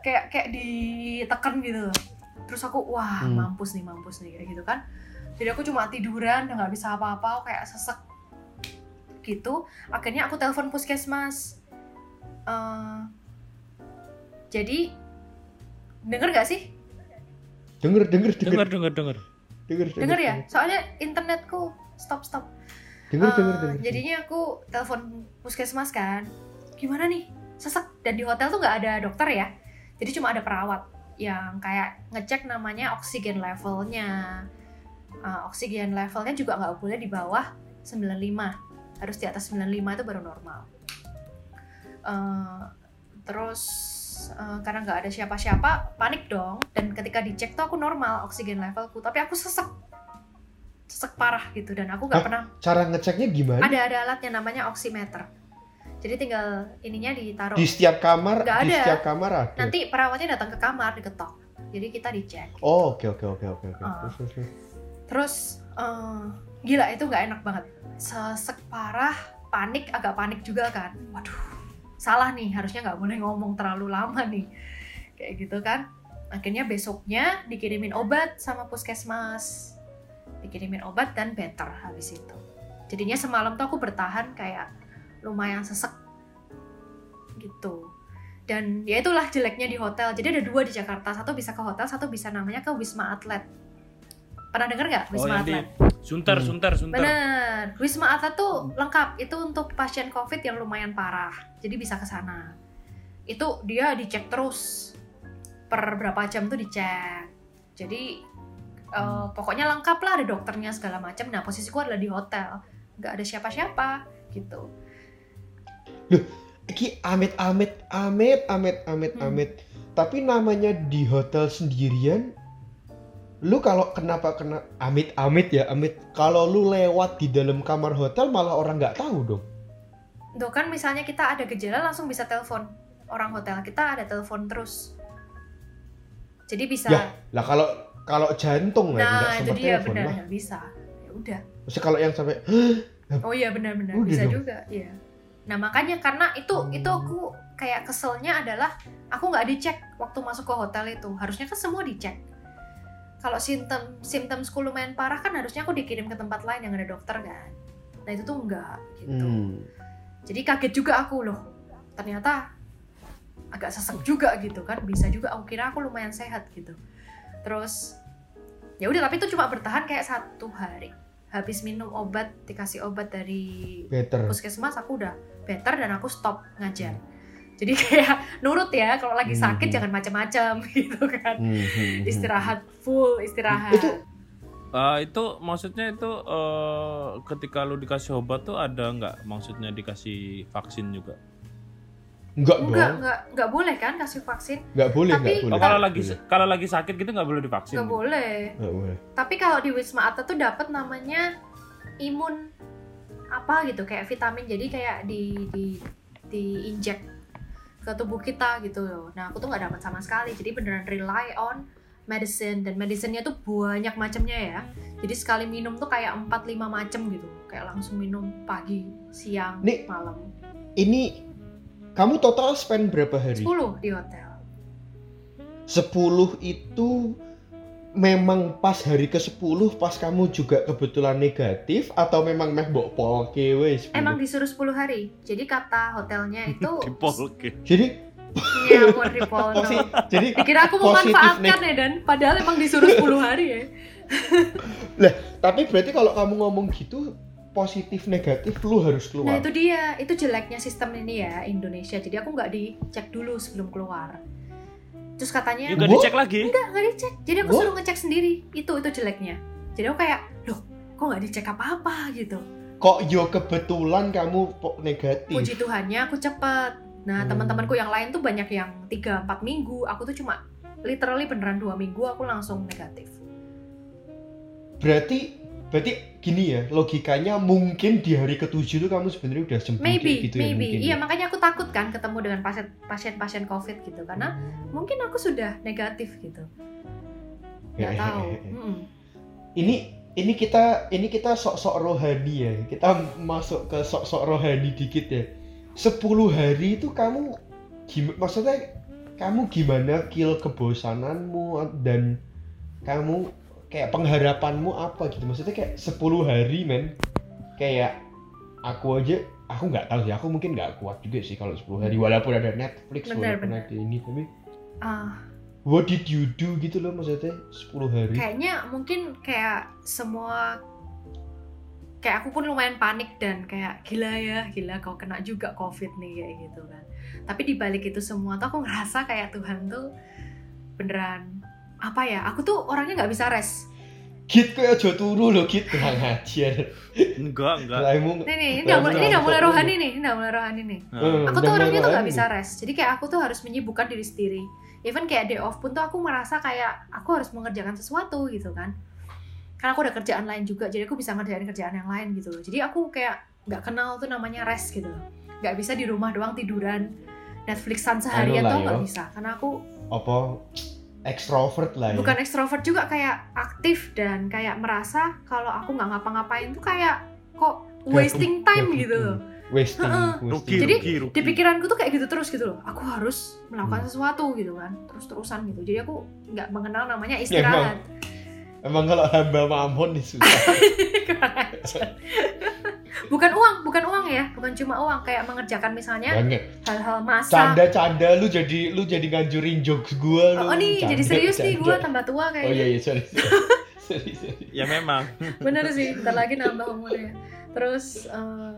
kayak kayak ditekan gitu. Terus aku wah Hmm. mampus nih mampus nih kayak gitu kan. Jadi aku cuma tiduran udah nggak bisa apa-apa kayak sesek gitu. Akhirnya aku telepon puskesmas. Eh, jadi denger gak sih? Denger denger denger. Dengar dengar dengar. denger denger ya? soalnya internetku stop stop. Denger Eh, denger denger. jadinya aku telepon puskesmas kan. Gimana nih? Sesek dan di hotel tuh nggak ada dokter ya. Jadi cuma ada perawat yang kayak ngecek namanya oksigen levelnya. Eh, oksigen levelnya juga nggak boleh di bawah 95 harus di atas 95 itu baru normal. Eh, terus eh, karena nggak ada siapa-siapa panik dong. Dan ketika dicek tuh aku normal oksigen levelku. Tapi aku sesek. Sesek parah gitu. Dan aku nggak pernah Cara ngeceknya gimana? ada ada alatnya namanya oximeter. Jadi tinggal ininya ditaruh. Di setiap kamar, di ada. setiap kamar ada. nanti perawatnya datang ke kamar diketok. Jadi kita dicek. Oh oke oke oke oke oke. Ah. Terus, eh, gila itu nggak enak banget. Sesek parah panik agak panik juga kan. Waduh salah nih harusnya nggak boleh ngomong terlalu lama nih. Kayak gitu kan. Akhirnya besoknya dikirimin obat sama puskesmas. Dikirimin obat dan better habis itu. Jadinya semalam tuh aku bertahan kayak lumayan sesek gitu. Dan ya itulah jeleknya di hotel. Jadi ada dua di Jakarta. Satu bisa ke hotel satu bisa namanya ke Wisma Atlet pernah dengar nggak Oh Wisma di Atlet Sunter Hmm. Sunter Sunter. Bener, Wisma Atlet tuh lengkap. Itu untuk pasien COVID yang lumayan parah. Jadi bisa ke sana. Itu dia dicek terus. Per berapa jam tuh dicek. Jadi eh, pokoknya lengkap lah ada dokternya segala macam. Nah posisiku adalah di hotel, nggak ada siapa-siapa gitu. Ki amit amit amit amit amit Hmm. amit. Tapi namanya di hotel sendirian lu kalau kenapa kena amit-amit ya amit kalau lu lewat di dalam kamar hotel malah orang nggak tahu dong Tuh kan misalnya kita ada gejala langsung bisa telepon orang hotel kita ada telepon terus. Jadi bisa. Ya, lah kalau kalau jantung nggak nah itu sempat dia telepon benar lah bisa. Ya udah. Maksudnya kalau yang sampai Oh iya benar-benar bisa dong. juga. Iya. Nah makanya karena itu itu aku kayak keselnya adalah aku nggak dicek waktu masuk ke hotel itu. Harusnya kan semua dicek. Kalau simptom simptomsku lumayan parah kan harusnya aku dikirim ke tempat lain yang ada dokter kan. Nah itu tuh enggak gitu. hmm, Jadi kaget juga aku loh. Ternyata agak sesek juga gitu kan. Bisa juga aku kira aku lumayan sehat gitu. Terus ya udah tapi itu cuma bertahan kayak satu hari. Habis minum obat dikasih obat dari better puskesmas aku udah better dan aku stop ngajar. Jadi kayak nurut ya kalau lagi sakit Hmm. jangan macam-macam gitu kan. Hmm, hmm, hmm. Istirahat full istirahat. Itu- Eh, itu maksudnya itu eh, ketika lu dikasih obat tuh ada nggak maksudnya dikasih vaksin juga? nggak enggak dong enggak enggak boleh kan kasih vaksin? nggak boleh Tapi- nggak boleh Oh, kalau Nggak lagi boleh. kalau lagi sakit gitu nggak boleh divaksin. Enggak boleh. Nggak boleh Tapi kalau di Wisma Atlet tuh dapat namanya imun apa gitu kayak vitamin jadi kayak di di diinjek ke tubuh kita gitu loh. Nah aku tuh nggak dapat sama sekali. Jadi beneran rely on medicine dan medicine-nya tuh banyak macamnya ya. Jadi sekali minum tuh kayak 4-5 macam gitu. Kayak langsung minum pagi, siang, Nih, malam. ini kamu total spend berapa hari 10 di hotel. 10 itu memang pas hari ke-10 pas kamu juga kebetulan negatif atau memang meh mbok polke wes Emang disuruh 10 hari. Jadi kata hotelnya itu Dipolke. jadi ya buat Ripolno. posi- jadi Dikira aku memanfaatkan ya dan padahal emang disuruh 10 hari ya. tapi berarti kalau kamu ngomong gitu positif negatif lu harus keluar Nah itu dia, itu jeleknya sistem ini ya Indonesia. Jadi aku nggak dicek dulu sebelum keluar. Terus katanya Juga dicek lagi. enggak nggak dicek. Jadi aku What? suruh ngecek sendiri. Itu itu jeleknya. Jadi aku kayak, loh kok nggak dicek apa-apa gitu. kok yo kebetulan kamu negatif Puji Tuhannya aku cepet. Nah Hmm. teman-temanku yang lain tuh banyak yang 3-4 minggu. Aku tuh cuma literally beneran dua minggu aku langsung negatif. berarti berarti gini ya logikanya mungkin di hari ketujuh tuh kamu sebenarnya udah sembuh Maybe, gitu ya maybe. mungkin Iya ya? makanya aku takut kan ketemu dengan pasien pasien-pasien COVID gitu karena mungkin aku sudah negatif gitu. Nggak Ya, tahu. ya, ya, ya. Mm-mm. ini ini kita ini kita sok-sok rohani ya kita masuk ke sok-sok rohani dikit ya 10 hari itu kamu maksudnya kamu gimana kill kebosananmu dan kamu kayak pengharapanmu apa gitu? Maksudnya kayak 10 hari men. Kayak aku aja aku nggak tahu sih. Aku mungkin nggak kuat juga sih kalau 10 hari. Walaupun ada Netflix Benar, walaupun benar. ada ini tapi Ah, what did you do gitu loh maksudnya 10 hari. Kayaknya mungkin kayak semua kayak aku pun lumayan panik dan kayak gila ya, gila kau kena juga COVID nih kayak gitu kan. Tapi di balik itu semua tuh aku ngerasa kayak Tuhan tuh beneran apa ya? Aku tuh orangnya nggak bisa rest. Git kayak aja turu loh Git kurang ajar Enggak, enggak. Laimu Nih nih, ini Nggak udah mulai, ini udah mulai rohani nih, ini udah mulai rohani nih. Hmm. Aku tuh orangnya tuh nggak bisa rest. Jadi kayak aku tuh harus menyibukkan diri sendiri. Even kayak day off pun tuh aku merasa kayak aku harus mengerjakan sesuatu gitu kan. Karena aku ada kerjaan lain juga, jadi aku bisa ngerjain kerjaan yang lain gitu loh. Jadi aku kayak nggak kenal tuh namanya rest gitu loh. Nggak bisa di rumah doang tiduran Netflixan seharian tuh nggak bisa. Karena aku apa ekstrovert lah ya bukan ekstrovert juga kayak aktif dan kayak merasa kalau aku nggak ngapa-ngapain tuh kayak kok wasting time gitu loh. wasting, Heeh. wasting. Rugi, Jadi, rugi, rugi. di pikiranku tuh kayak gitu terus gitu loh aku harus melakukan Hmm. sesuatu gitu kan terus terusan gitu jadi aku nggak mengenal namanya Ya, istirahat emang kalau hamba mamon nih susah. Bukan uang bukan uang ya. Bukan cuma uang kayak mengerjakan misalnya banget. hal-hal masak. Canda-canda lu jadi lu jadi ngancurin jokes gua lu oh nih Canda- jadi serius nih gue canda. tambah tua oh iya kayaknya. iya sorry. Sorry sorry. Ya memang. bener sih bentar lagi nambah umurnya. Terus eh,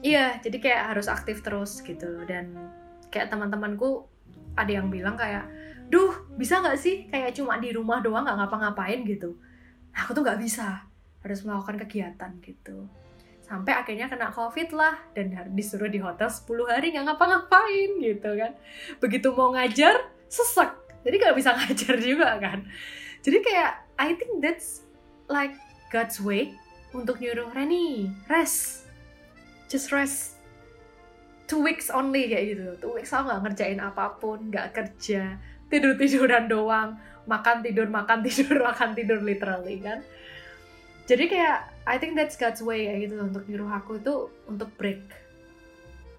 iya jadi kayak harus aktif terus gitu. Dan kayak teman-temanku ada yang bilang kayak duh bisa nggak sih? Kayak cuma di rumah doang nggak ngapa-ngapain gitu. Aku tuh nggak bisa. Harus melakukan kegiatan gitu. Sampai akhirnya kena covid lah. Dan disuruh di hotel 10 hari nggak ngapa-ngapain gitu kan. Begitu mau ngajar sesek. Jadi gak bisa ngajar juga kan. Jadi kayak I think that's like God's way untuk nyuruh Reni rest. Just rest. Two weeks only kayak gitu. Two weeks aku nggak ngerjain apa pun nggak kerja tidur tiduran doang. Makan tidur makan tidur makan tidur literally kan? Jadi kayak I think that's God's way kayak gitu untuk nyuruh aku itu untuk break.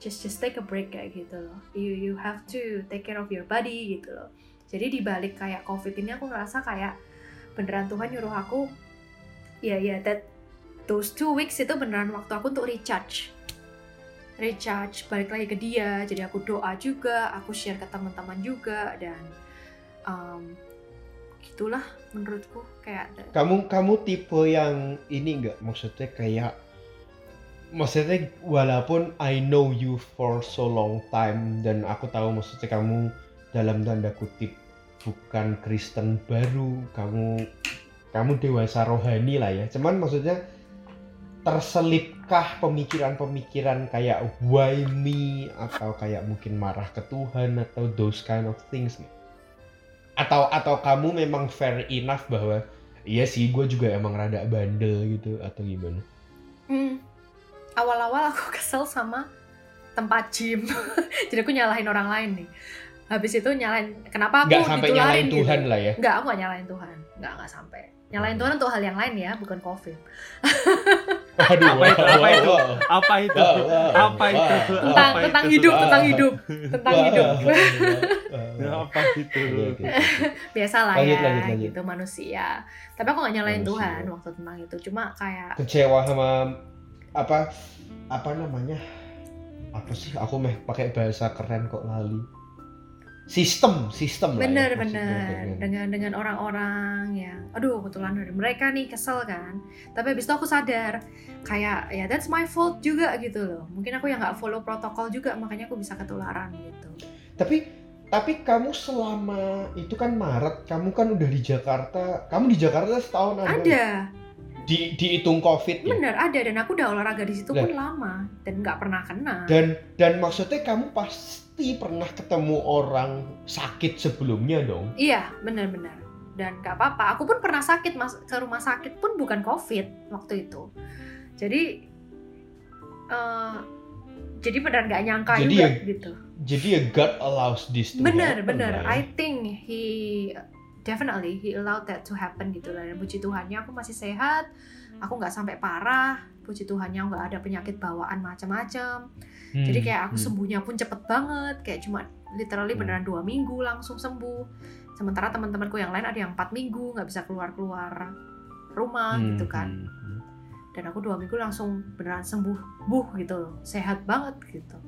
Just just take a break kayak gitu loh. You you have to take care of your body gitu loh. Jadi di balik kayak covid ini aku ngerasa kayak beneran Tuhan nyuruh aku ya ya that those two weeks itu beneran waktu aku untuk recharge recharge balik lagi ke dia jadi aku doa juga aku share ke teman-teman juga dan um, gitulah menurutku kayak Kamu kamu tipe yang ini nggak maksudnya kayak maksudnya walaupun I know you for so long time dan aku tahu maksudnya kamu dalam tanda kutip bukan Kristen baru, kamu kamu dewasa rohani lah ya. Cuman maksudnya terselipkah pemikiran-pemikiran kayak why me atau kayak mungkin marah ke Tuhan atau those kind of things nggak? atau atau kamu memang fair enough bahwa iya sih gue juga emang rada bandel gitu atau gimana Hmm. Awal-awal aku kesel sama tempat gym. Jadi aku nyalahin orang lain nih. Habis itu nyalahin kenapa aku nggak sampai nyalain gitu. Tuhan lah ya Enggak, aku gak nyalahin Tuhan. Enggak, enggak sampai. Nyalahin Tuhan untuk hal yang lain ya, bukan COVID. Aduh, Apa itu? Apa itu? Apa itu? Apa itu? Tentang Apa tentang itu? hidup, tentang hidup, tentang hidup. wah. Apa itu? Biasalah Lanjut, ya, lanjut, lanjut. gitu manusia. Tapi aku gak nyalahin Manusia. Tuhan waktu tentang itu. Cuma kayak kecewa sama apa apa namanya apa sih aku meh pakai bahasa keren kok lali sistem sistem lah ya, bener bener dengan dengan orang-orang yang aduh kebetulan dari mereka nih kesel kan. Tapi habis itu aku sadar kayak ya that's my fault juga gitu loh. Mungkin aku yang nggak follow protokol juga makanya aku bisa ketularan gitu. Tapi tapi kamu selama itu kan Maret kamu kan udah di Jakarta kamu di Jakarta setahun ada ada di dihitung covid ya bener ada dan aku udah olahraga di situ Lah. pun lama dan nggak pernah kena. Dan dan maksudnya kamu pasti pernah ketemu orang sakit sebelumnya dong. Iya bener-bener dan nggak apa-apa aku pun pernah sakit mas ke rumah sakit pun bukan covid waktu itu. Jadi eh, jadi benar nggak nyangka Jadi juga ya- gitu. jadi ya God allows this to bener happen bener. ya. I think he definitely he allowed that to happen gitu lah. Dan puji Tuhannya aku masih sehat. Aku nggak sampai parah. Puji Tuhannya nggak ada penyakit bawaan macam-macam. Hmm, jadi kayak aku hmm. sembuhnya pun cepet banget. Kayak cuma literally Hmm. beneran dua minggu langsung sembuh. Sementara teman-temanku yang lain ada yang empat minggu nggak bisa keluar keluar rumah Hmm, gitu kan. hmm, dan aku dua minggu langsung beneran sembuh buh gitu sehat banget gitu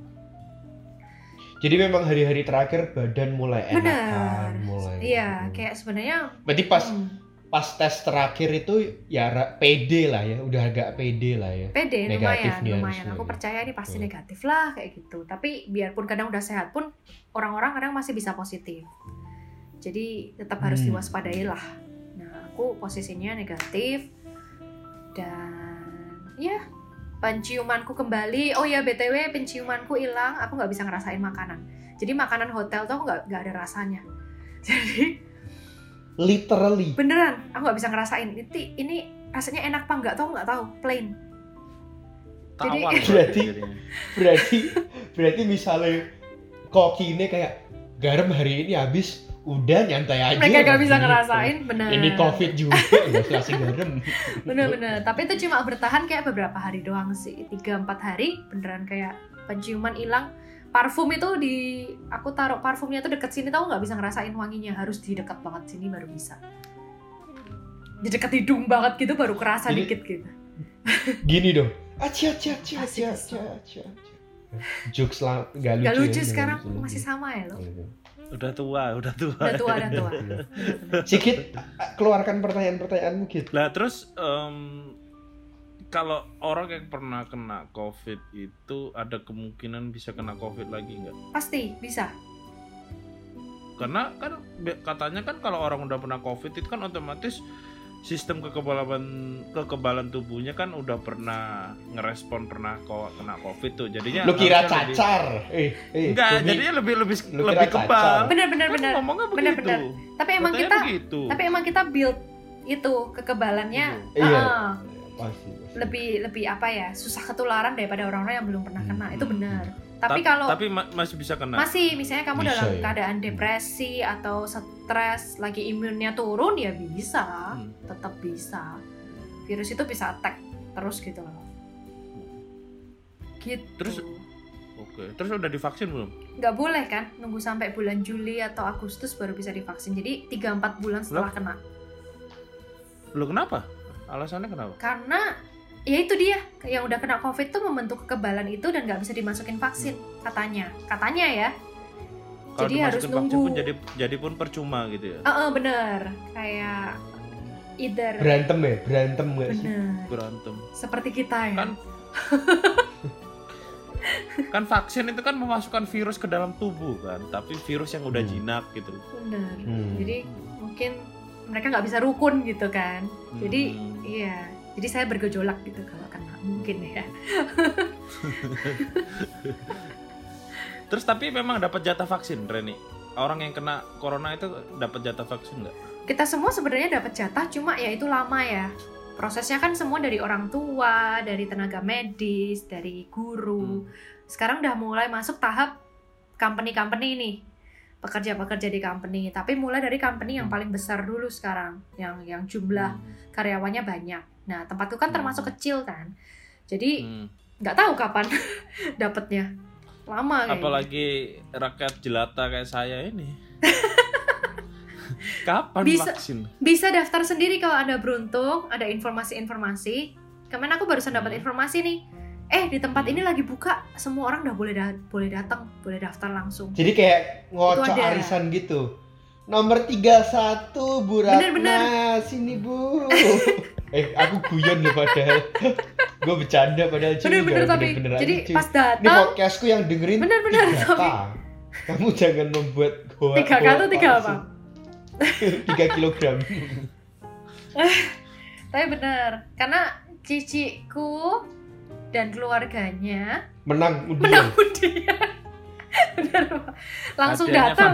Jadi memang hari-hari terakhir badan mulai enakan, bener mulai. iya Hmm. kayak sebenarnya Berarti pas hmm, pas tes terakhir itu ya pede lah ya, udah agak pede lah ya. pede Negatif lumayan nih lumayan aku ya. percaya ini pasti Hmm. negatif lah kayak gitu tapi biarpun kadang udah sehat pun orang-orang kadang masih bisa positif jadi tetap harus Hmm. diwaspadai lah nah aku posisinya negatif dan ya penciumanku kembali. Oh ya btw penciumanku hilang. Aku nggak bisa ngerasain makanan. Jadi makanan hotel tuh aku nggak nggak ada rasanya. Jadi Literally. beneran aku nggak bisa ngerasain. Ini ini rasanya enak apa nggak tau nggak tahu. Plain. Jadi- Berarti-. Berarti berarti misalnya koki ini kayak garam hari ini habis, udah nyantai aja. mereka gak bisa gitu. ngerasain bener Ini covid juga, nggak usah kasih garam. bener-bener tapi itu cuma bertahan kayak beberapa hari doang sih tiga empat hari beneran kayak penciuman hilang parfum itu di aku taruh parfumnya tuh deket sini tau nggak bisa ngerasain wanginya harus di dekat banget sini baru bisa di dekat hidung banget gitu baru kerasa Jadi- dikit gitu Gini dong. Acia acia acia Asik, acia asik. Jokes lah, gak lucu. gak lucu ya, sekarang gak lucu. masih sama ya lo Udah tua, udah tua. udah tua udah tua Sikit keluarkan pertanyaan-pertanyaanmu gitu. Lah terus em, kalau orang yang pernah kena COVID itu ada kemungkinan bisa kena COVID lagi nggak? pasti bisa Karena kan katanya kan kalau orang udah pernah COVID itu kan otomatis sistem kekebalan kekebalan tubuhnya kan udah pernah ngerespon pernah ko- kena covid tuh jadinya Lu kira harusnya lebih- cacar? Eh, eh. enggak Tommy. jadinya lebih lebih lebih kebal cacar? bener bener Kan bener ngomongnya Bener, begitu bener. tapi emang Katanya kita begitu. tapi emang kita build itu kekebalannya Iya. ah, Pasti, pasti. lebih lebih apa ya susah ketularan daripada orang-orang yang belum pernah kena itu Hmm. Tapi Ta- kalau tapi ma- masih bisa kena? Masih misalnya kamu Bisa, dalam ya. keadaan depresi atau stres lagi imunnya turun ya bisa. Hmm. tetap bisa. Virus itu bisa attack terus gitu loh. Gitu. Terus- oke. Terus udah divaksin belum? Nggak boleh kan nunggu sampai bulan Juli atau Agustus baru bisa divaksin. Jadi 3-4 bulan setelah Lah? kena. Lo kenapa? Alasannya kenapa? Karena ya itu dia yang udah kena covid tuh membentuk kekebalan itu dan nggak bisa dimasukin vaksin katanya katanya ya kalau Jadi harus vaksin pun nunggu. jadi jadi pun percuma gitu ya Eh, eh, bener kayak either Berantem ya? Berantem gak sih? bener berantem seperti kita ya kan kan vaksin itu kan memasukkan virus ke dalam tubuh kan tapi virus yang udah Hmm. jinak gitu bener Hmm. jadi mungkin mereka nggak bisa rukun gitu kan jadi Hmm. iya jadi saya bergejolak gitu kalau kena mungkin ya. Terus tapi memang dapat jatah vaksin Reni? Orang yang kena corona itu dapat jatah vaksin nggak? Kita semua sebenarnya dapat jatah cuma ya itu lama ya. Prosesnya kan semua dari orang tua dari tenaga medis dari guru. Sekarang udah mulai masuk tahap company-company nih pekerja-pekerja di company. Tapi mulai dari company yang paling besar dulu sekarang yang yang jumlah karyawannya banyak. Nah tempatku kan termasuk kecil kan. Jadi Hmm. nggak tahu kapan dapatnya lama kayaknya. apalagi rakyat jelata kayak saya ini. Kapan Bisa- vaksin? bisa daftar sendiri kalau anda beruntung ada informasi-informasi. Kemarin aku barusan dapat Hmm. informasi nih eh di tempat ini lagi buka semua orang udah boleh da- boleh datang boleh daftar langsung Jadi kayak ngocok arisan gitu. Nomor 31 Bu Ratna, Bener, bener. sini Bu. eh, aku guyon loh padahal. Gue bercanda padahal cuy, bener-bener jangan tapi bener-bener jadi cuy. pas Ini datang podcastku yang dengerin Bener-bener, tiga tapi-. Kamu jangan membuat goa tiga kata tiga apa Tiga kilogram. tapi bener karena ciciku dan keluarganya Menang udah. menang undian Pak. langsung datang.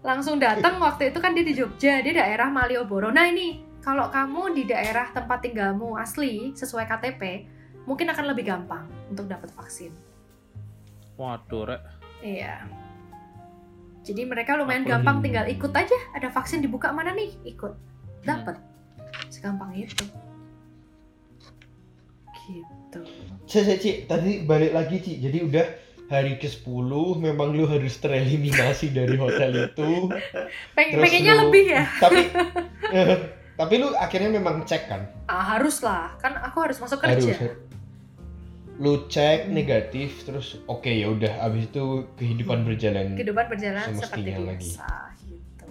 Langsung datang waktu itu kan dia di Jogja dia daerah Malioboro. Nah ini kalau kamu di daerah tempat tinggalmu asli sesuai KTP mungkin akan lebih gampang untuk dapat vaksin. Waduh rek. Iya. Jadi mereka lumayan Aku gampang tinggal ikut aja. Ada vaksin dibuka mana nih? Ikut. Dapat segampang itu gitu Cek, cek. Tadi balik lagi, Ci. Jadi udah hari ke-10 memang lu harus tereliminasi dari hotel itu. Peng Terus pengennya lu- lebih ya Tapi eh, tapi lu akhirnya memang cek kan? ah, harus lah kan aku harus masuk Harus. kerja Lu cek negatif terus oke ya udah abis itu kehidupan berjalan. kehidupan berjalan seperti Semestinya lagi. biasa gitu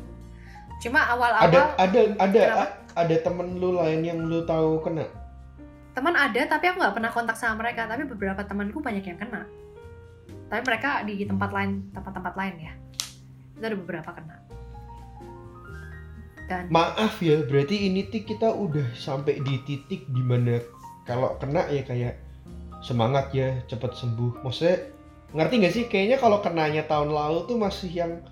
cuma Ada awal-awal ada ada Kenapa? a- ada temen lu lain yang lu tahu kena. Teman ada tapi aku nggak pernah kontak sama mereka tapi beberapa temanku banyak yang kena tapi mereka di tempat lain tempat-tempat lain ya itu ada beberapa kena dan Maaf ya, berarti ini tik kita udah sampai di titik di mana kalau kena ya kayak semangat ya cepet sembuh. Maksudnya ngerti nggak sih? Kayaknya kalau kenanya tahun lalu tuh masih yang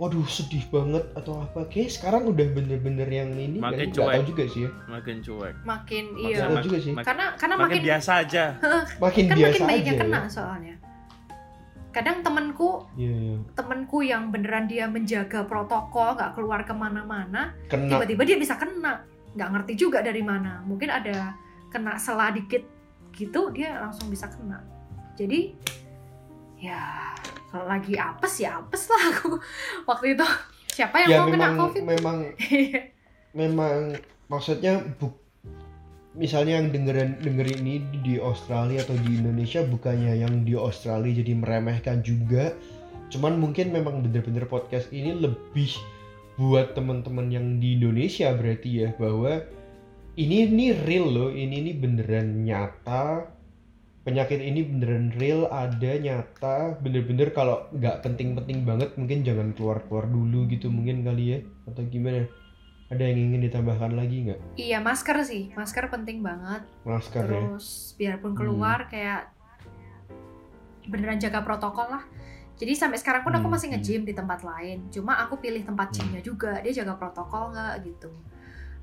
waduh sedih banget atau apa. Kayak sekarang udah bener-bener yang ini nggak Makin? Nggak tahu cuek. juga sih ya. makin cuek makin iya Nggak tahu mak- juga sih. karena karena makin makin biasa aja Makin kan biasa makin banyak aja yang ya. kena soalnya kadang temanku Iya, iya. temanku yang beneran dia menjaga protokol nggak keluar ke mana-mana Kena tiba-tiba dia bisa kena nggak ngerti juga dari mana mungkin ada kena selah dikit gitu dia langsung bisa kena jadi ya lagi apes ya apes lah aku. Waktu itu. Siapa yang ya mau kena memang covid? memang memang maksudnya bu misalnya yang dengerin dengerin ini di Australia atau di Indonesia bukannya yang di Australia jadi meremehkan juga. Cuman mungkin memang bener-bener podcast ini lebih buat teman-teman yang di Indonesia berarti ya bahwa ini ini real loh ini ini beneran nyata penyakit ini beneran real ada nyata bener-bener kalau nggak penting-penting banget mungkin jangan keluar-keluar dulu gitu mungkin kali ya atau gimana ada yang ingin ditambahkan lagi nggak Iya masker sih, masker penting banget. masker ya Terus biarpun keluar kayak beneran jaga protokol lah. Jadi sampai sekarang pun aku Hmm, masih nge-gym di tempat lain. Cuma aku pilih tempat gymnya juga. Dia jaga protokol nggak gitu.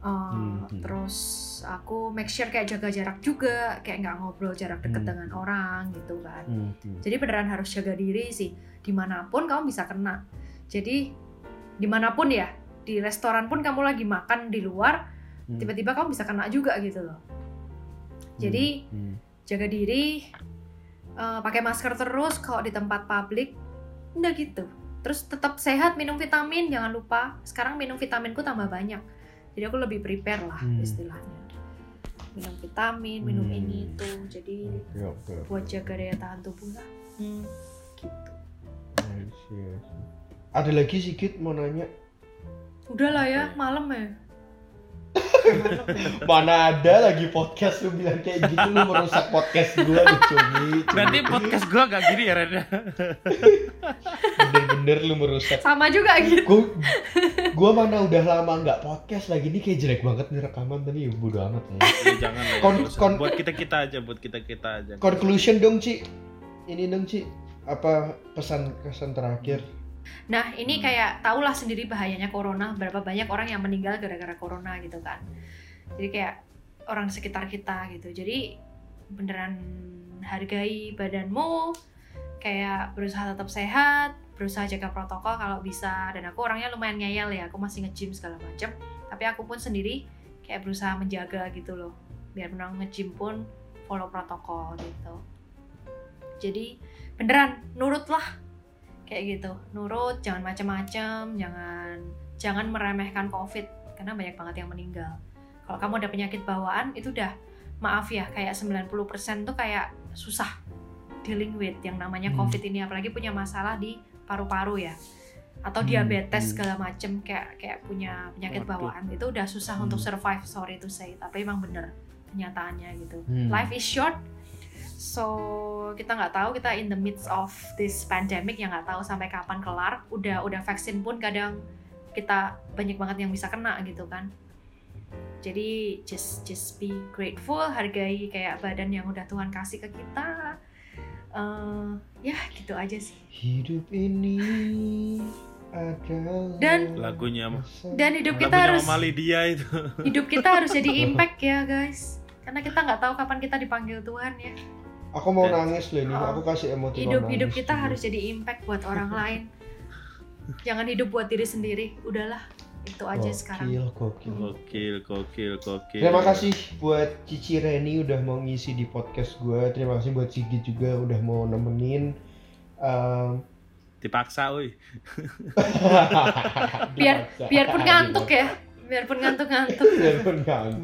Uh, Hmm, hmm. Terus aku make sure kayak jaga jarak juga, kayak nggak ngobrol jarak dekat Hmm. dengan orang gitu kan. Hmm, hmm. Jadi beneran harus jaga diri sih. Di mana pun kamu bisa kena. Jadi di mana pun ya, di restoran pun kamu lagi makan di luar, Hmm. tiba-tiba kamu bisa kena juga gitu loh. Jadi Hmm, jaga diri, eh, pakai masker terus kalau di tempat publik, udah gitu. Terus tetap sehat, minum vitamin, jangan lupa. Sekarang minum vitaminku tambah banyak, jadi aku lebih prepare lah Hmm. istilahnya. Minum vitamin, minum Hmm. ini itu, jadi oke, oke, oke. buat jaga daya tahan tubuh lah. Hmm, gitu. Ada lagi sedikit mau nanya Udah lah ya, malam ya. Mana ada lagi podcast lu bilang kayak gitu lu merusak podcast gue nih Cumi Berarti podcast gua gak gini ya Ren? Bener-bener lu merusak. Sama juga gitu. gue gue mana udah lama nggak podcast lagi. Ini kayak jelek banget nih rekaman tapi ya bodo amat ya Ya, jangan lah ya, Kon- nggak usah. kon- buat kita kita aja buat kita kita aja. Conclusion dong Ci. Ini dong Ci. Apa pesan pesan terakhir Nah, ini kayak tahulah sendiri bahayanya corona, berapa banyak orang yang meninggal gara-gara corona gitu kan. Jadi kayak orang sekitar kita gitu. Jadi beneran hargai badanmu, kayak berusaha tetap sehat, berusaha jaga protokol kalau bisa. Dan aku orangnya lumayan ngeyel ya, aku masih nge-gym segala macam. Tapi aku pun sendiri kayak berusaha menjaga gitu loh. Biar menang nge-gym pun follow protokol gitu. Jadi beneran nurutlah kayak gitu nurut jangan macam-macam jangan jangan meremehkan covid karena banyak banget yang meninggal kalau kamu ada penyakit bawaan itu udah maaf ya kayak 90% tuh kayak susah dealing with yang namanya Hmm. covid ini apalagi punya masalah di paru-paru ya atau Hmm, diabetes hmm. segala macem kayak kayak punya penyakit Waduh. bawaan itu udah susah Hmm. untuk survive sorry to say tapi emang bener kenyataannya gitu Hmm. life is short so kita nggak tahu kita in the midst of this pandemic yang nggak tahu sampai kapan kelar. Udah udah vaksin pun kadang kita banyak banget yang bisa kena gitu kan. Jadi just just be grateful hargai kayak badan yang udah Tuhan kasih ke kita. Eh, ya gitu aja sih. Hidup ini adalah Dan- lagunya dan hidup kita lagunya harus Mama Lydia itu. hidup kita harus jadi impact ya guys. Karena kita nggak tahu kapan kita dipanggil Tuhan ya aku mau Dan- nangis loh ini Oh. aku kasih emoticon hidup hidup kita juga. harus jadi impact buat orang lain jangan hidup buat diri sendiri udahlah itu aja sekarang Gokil, gokil. gokil gokil gokil Terima kasih buat Cici Reni udah mau ngisi di podcast gue. Terima kasih buat Sigit juga udah mau nemenin. Ehm, dipaksa woi biar biarpun ngantuk ya biarpun ngantuk-ngantuk biarpun ngantuk.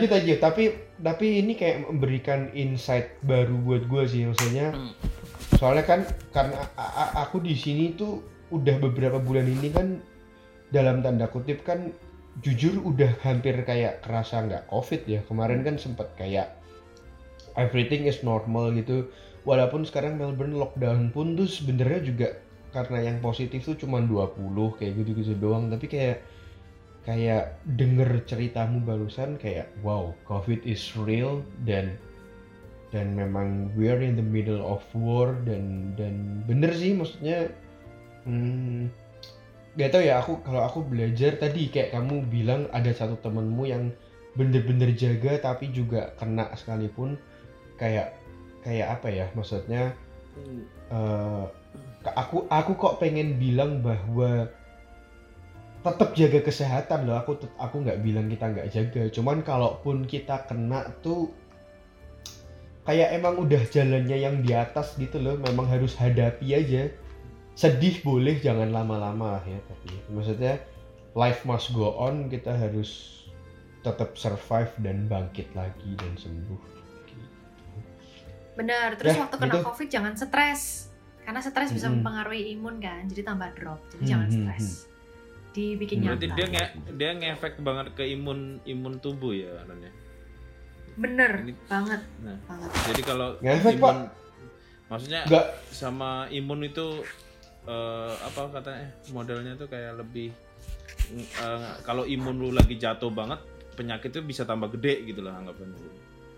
You, thank you. Tapi tapi ini kayak memberikan insight baru buat gue sih maksudnya. Hmm. Soalnya kan karena a- a- aku di sini tuh udah beberapa bulan ini kan dalam tanda kutip kan jujur udah hampir kayak kerasa nggak covid ya kemarin kan sempet kayak everything is normal gitu walaupun sekarang Melbourne lockdown pun tuh sebenarnya juga karena yang positif tuh cuma 20 kayak gitu-gitu doang tapi kayak kayak denger ceritamu barusan kayak wow covid is real dan dan memang we are in the middle of war dan dan bener sih maksudnya hmm, gak tau ya aku kalau aku belajar tadi kayak kamu bilang ada satu temenmu yang bener-bener jaga tapi juga kena sekalipun kayak kayak apa ya maksudnya eh, aku aku kok pengen bilang bahwa tetap jaga kesehatan loh. Aku aku nggak bilang kita nggak jaga. Cuman kalaupun kita kena tuh kayak emang udah jalannya yang di atas gitu loh. Memang harus hadapi aja. Sedih boleh jangan lama-lama lah ya tapi maksudnya life must go on. Kita harus tetap survive dan bangkit lagi dan sembuh. Benar. Terus Ya, waktu kena gitu. covid jangan stres. Karena stres bisa Mm-mm. mempengaruhi imun kan jadi tambah drop. Jadi Hmm, jangan hmm, stres dibikin Berarti dia nge dia ngefek banget ke imun imun tubuh ya anaknya. bener Ini- banget Nah. banget Jadi kalau Ngefek, imun maksudnya Nggak. sama imun itu eh, apa katanya modelnya tuh kayak lebih eh, kalau imun lu lagi jatuh banget penyakitnya bisa tambah gede gitu lah anggapan gue.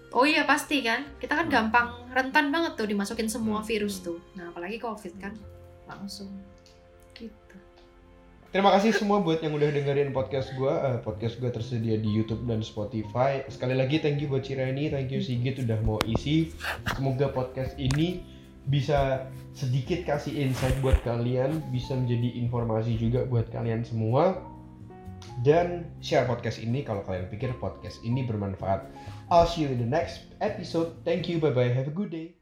Oh iya pasti kan. Kita kan Hmm. gampang rentan banget tuh dimasukin semua Hmm. virus tuh. Nah, apalagi Covid kan langsung. Terima kasih semua buat yang udah dengerin podcast gue. Eh, podcast gue tersedia di YouTube dan Spotify. Sekali lagi thank you buat Cireni, thank you Sigit udah mau isi. Semoga podcast ini bisa sedikit kasih insight buat kalian, bisa menjadi informasi juga buat kalian semua. Dan share podcast ini kalau kalian pikir podcast ini bermanfaat. I'll see you in the next episode. Thank you, bye bye, have a good day.